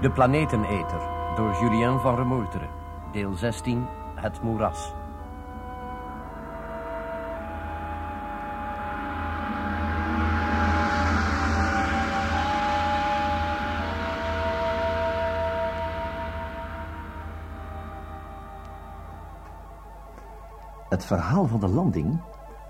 De Planeteneter door Julien van Remoeteren. Deel 16, Het Moeras. Het verhaal van de landing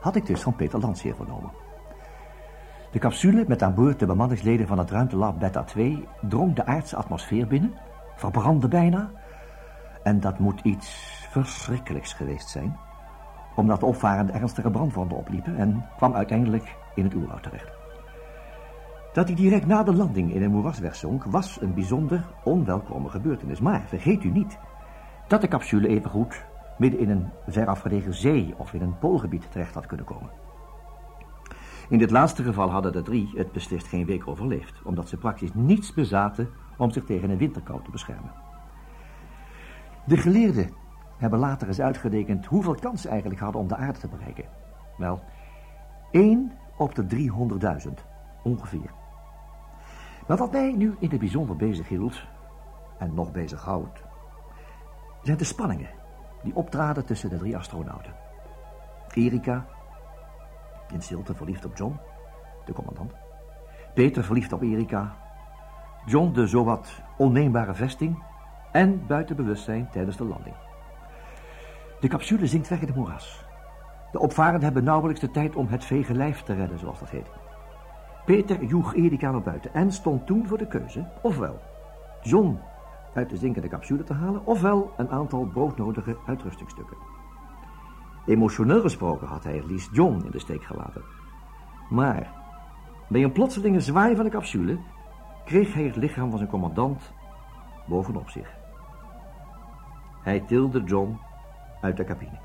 had ik dus van Peter Landseer vernomen. De capsule met aan boord de bemanningsleden van het ruimtelab Beta 2 drong de aardse atmosfeer binnen, verbrandde bijna. En dat moet iets verschrikkelijks geweest zijn, omdat de opvarenden ernstige brandwonden opliepen en kwam uiteindelijk in het oerwoud terecht. Dat hij direct na de landing in een moeras wegzonk was een bijzonder onwelkome gebeurtenis. Maar vergeet u niet dat de capsule evengoed midden in een ver afgelegen zee of in een poolgebied terecht had kunnen komen. In dit laatste geval hadden de drie het beslist geen week overleefd, omdat ze praktisch niets bezaten om zich tegen een winterkou te beschermen. De geleerden hebben later eens uitgerekend hoeveel kans ze eigenlijk hadden om de aarde te bereiken. Wel, 1 op de 300.000, ongeveer. Maar wat mij nu in het bijzonder bezig hield, en nog bezighoudt, zijn de spanningen die optraden tussen de drie astronauten. Erika, in stilte verliefd op John, de commandant. Peter verliefd op Erika. John de zowat onneembare vesting. En buiten bewustzijn tijdens de landing. De capsule zinkt weg in het moeras. De opvarenden hebben nauwelijks de tijd om het vege lijf te redden, zoals dat heet. Peter joeg Erika naar buiten en stond toen voor de keuze, ofwel John uit de zinkende capsule te halen, ofwel een aantal broodnodige uitrustingstukken. Emotioneel gesproken had hij liefst John in de steek gelaten. Maar bij een plotselinge zwaai van de capsule kreeg hij het lichaam van zijn commandant bovenop zich. Hij tilde John uit de cabine.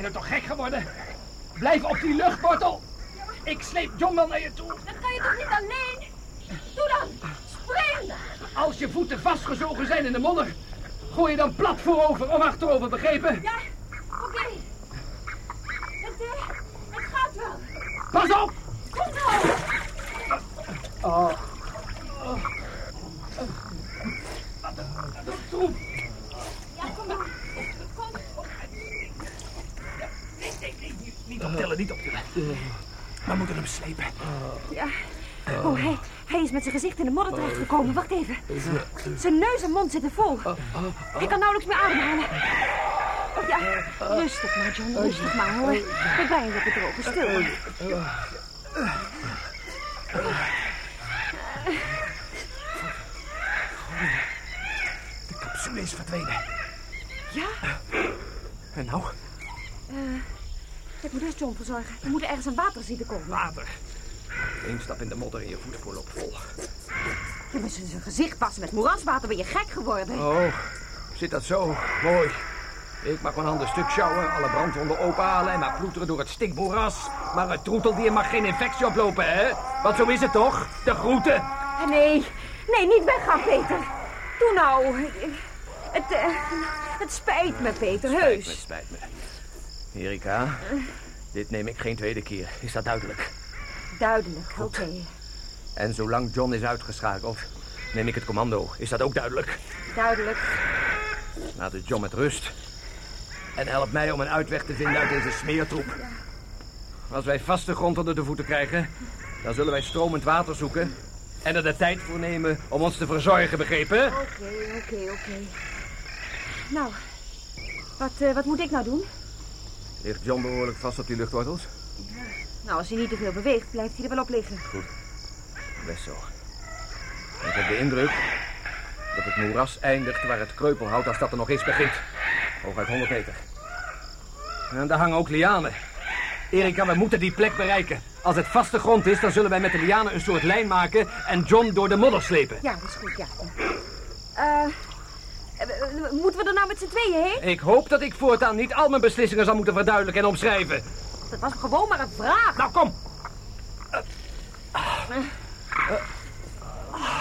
Je nou toch gek geworden? Blijf op die luchtwortel. Ik sleep John wel naar je toe. Dan kan je toch niet alleen? Doe dan. Spring. Als je voeten vastgezogen zijn in de modder, gooi je dan plat voorover of achterover, begrepen? Ja, oké. Het, het gaat wel. Pas op! Goed zo. Oh. Troep. Ja, kom maar. Kom. Nee, nee, nee, niet- niet optillen, niet optillen. We moeten hem slepen. Ja. Oh, hij, hij is met zijn gezicht in de modder terechtgekomen. Wacht even. Zijn neus en mond zitten vol. Hij kan nauwelijks meer ademhalen. Oh, ja, rustig maar, John. Rustig maar, hoor. Ik ben dat het droge stil. De capsule is verdwenen. Ja? En nou? Ik moet eerst John verzorgen. We moeten ergens aan water zien te komen. Water. Eén stap in de modder en je voetspoor loopt vol. Je moet zijn gezicht wassen met moeraswater. Ben je gek geworden? Oh, zit dat zo? Mooi. Ik mag mijn handen stuk sjouwen, alle brandwonden openhalen en maar ploeteren door het stinkboeras. Maar het troeteldier mag geen infectie oplopen, hè? Want zo is het toch? De groeten. Nee, nee, niet weggaan, Peter. Doe nou. Het, eh, het spijt me, Peter, Het heus. spijt me. Erika, dit neem ik geen tweede keer. Is dat duidelijk? Duidelijk, oké. En zolang John is uitgeschakeld, neem ik het commando. Is dat ook duidelijk? Duidelijk. Laat het John met rust. En help mij om een uitweg te vinden uit deze smeertroep. Als wij vaste grond onder de voeten krijgen, dan zullen wij stromend water zoeken. En er de tijd voor nemen om ons te verzorgen, begrepen? Oké, oké, oké. Nou, wat, eh, wat moet ik nou doen? Ligt John behoorlijk vast op die luchtwortels? Nou, als hij niet te veel beweegt, blijft hij er wel op liggen. Best zo. Ik heb de indruk dat het moeras eindigt waar het kreupelhout, als dat er nog eens begint. Hooguit 100 meter. En daar hangen ook lianen. Erika, we moeten die plek bereiken. Als het vaste grond is, dan zullen wij met de lianen een soort lijn maken en John door de modder slepen. Ja, dat is goed, ja. Eh, eh, moeten we er nou met z'n tweeën heen? Ik hoop dat ik voortaan niet al mijn beslissingen zal moeten verduidelijken en omschrijven. Dat was gewoon maar een vraag. Nou, kom.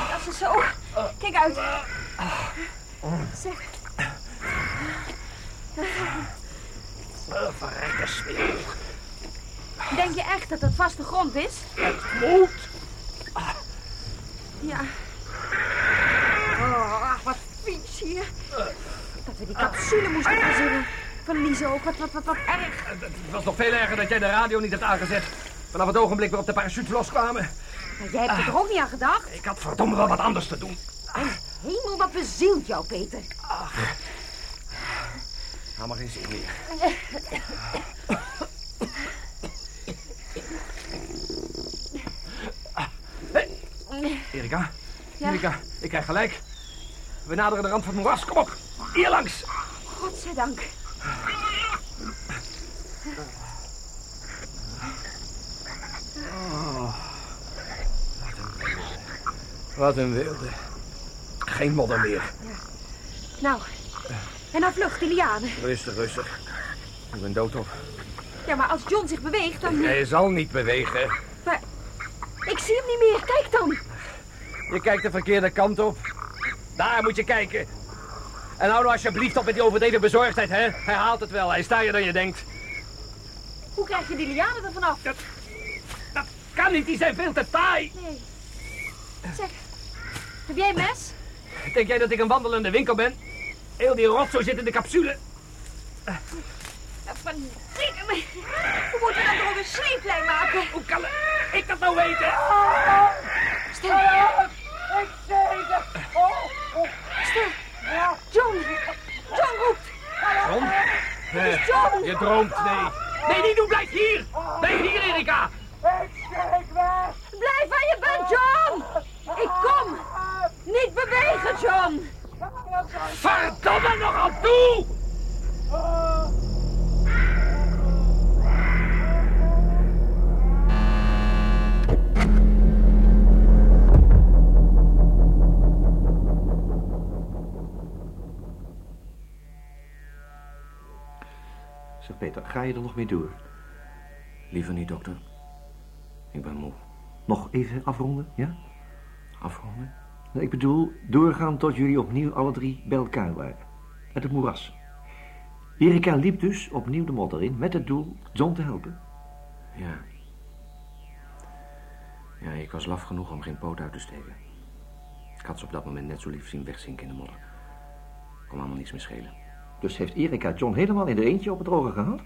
Dat is zo. Kijk uit. Zeg, Verrekte smeer. denk je echt dat het vaste grond is? Moet. Ja. Oh, wat vies hier. Dat die capsule moesten verzinnen. Verliezen ook. Wat, wat, wat, wat erg. Het was nog veel erger dat jij de radio niet hebt aangezet. Vanaf het ogenblik waarop de parachutes loskwamen. Maar jij hebt er toch ook niet aan gedacht? Ik had verdomme wel wat anders te doen. Hemel, wat bezielt jou, Peter. Nou, maar geen zin meer. Erika, Ja? Erika, ik krijg gelijk. We naderen de rand van het moeras. Kom op, hier langs. Godzijdank. Wat een wilde. Geen modder meer. Nou, en dan vlucht, lianen. Rustig, rustig. Ik ben doodop. Ja, maar als John zich beweegt, dan... Hij zal niet bewegen. Maar ik zie hem niet meer. Kijk dan. Je kijkt de verkeerde kant op. Daar moet je kijken. En hou nou alsjeblieft op met die overdreven bezorgdheid, hè? Hij haalt het wel. Hij is je dan je denkt. Hoe krijg je die lianen er vanaf? Dat, dat kan niet. Die zijn veel te taai. Nee. Zeg, heb jij een mes? Denk jij dat ik een wandelende winkel ben? Heel die rotzooi zit in de capsule. Eh, Verdikke me. We moeten dan toch een sleeplijn maken. Hoe kan ik dat nou weten? Stil. Stil. John. John roept. John? Eh, John. Je droomt, nee. Nee, niet doen. Blijf hier. Blijf hier, Erika. Blijf waar je bent, John. Ik kom. Niet bewegen, John. Verdomme nog aan toe! Ga je er nog mee door? Liever niet, dokter. Ik ben moe. Nog even afronden, ja? Afronden? Nou, Ik bedoel, doorgaan tot jullie opnieuw alle drie bij elkaar waren. Met het moeras. Erika liep dus opnieuw de modder in met het doel John te helpen. Ja. Ja, ik was laf genoeg om geen poot uit te steken. Ik had ze op dat moment net zo lief zien wegzinken in de modder. Kon allemaal niks meer schelen. Dus heeft Erika John helemaal in de eentje op het droge gehad?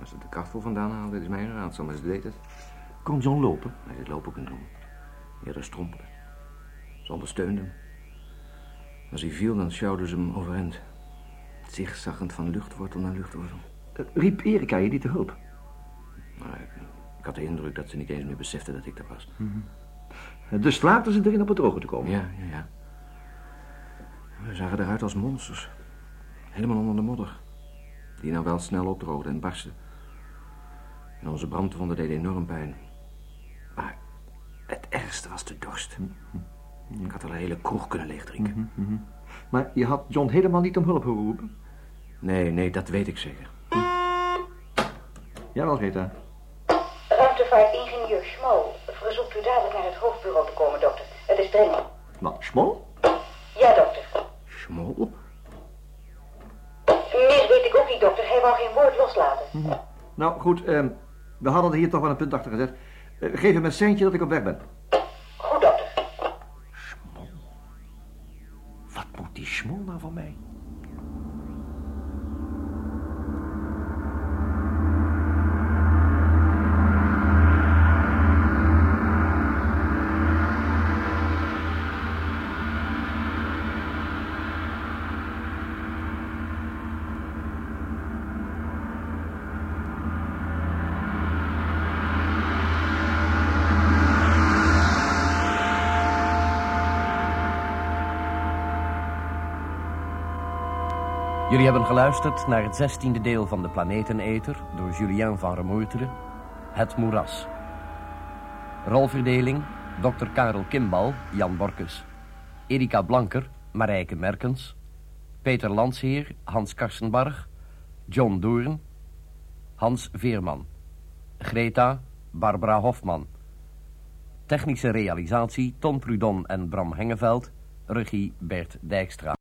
Als ze de kracht voor vandaan haalde, is mijn raadsel, maar ze deed het. Kon John lopen? Hij dit lopen kunnen doen. Eerder strompelen. Ze ondersteunde hem. Als hij viel, dan sjouwden ze hem overeind. Zigzaggend van luchtwortel naar luchtwortel. Eh, Riep Erika je niet te hulp? Maar ik, ik had de indruk dat ze niet eens meer besefte dat ik er was. Eh, Dus slaagden ze erin op het droge te komen? Ja, ja, ja. We zagen eruit als monsters. Helemaal onder de modder. Die nou wel snel opdroogde en barstte. En onze brandwonden deden enorm pijn. Maar het ergste was de dorst. Ik had al een hele kroeg kunnen leegdrinken. Maar je had John helemaal niet om hulp geroepen? Nee, nee, dat weet ik zeker. Jawel, Rita. Ruimtevaartingenieur Schmol verzoekt u dadelijk naar het hoofdbureau te komen, dokter. Het is dringend. Wat, Smol? Wou geen woord loslaten. Nou, goed, ehm, we hadden er hier toch wel een punt achter gezet. Eh, geef hem een seintje dat ik op weg ben. Goed, dokter. Wat moet die Smol nou van mij? Jullie hebben geluisterd naar het zestiende deel van de Planeteneter door Julien van Remoerteren, Het Moeras. Rolverdeling, Dr. Karel Kimbal, Jan Borkus. Erika Blanker, Marijke Merkens. Peter Landsheer, Hans Karsenbarg. John Doorn. Hans Veerman. Greta, Barbara Hofman. Technische realisatie Ton Prudon en Bram Hengeveld. Regie Bert Dijkstra.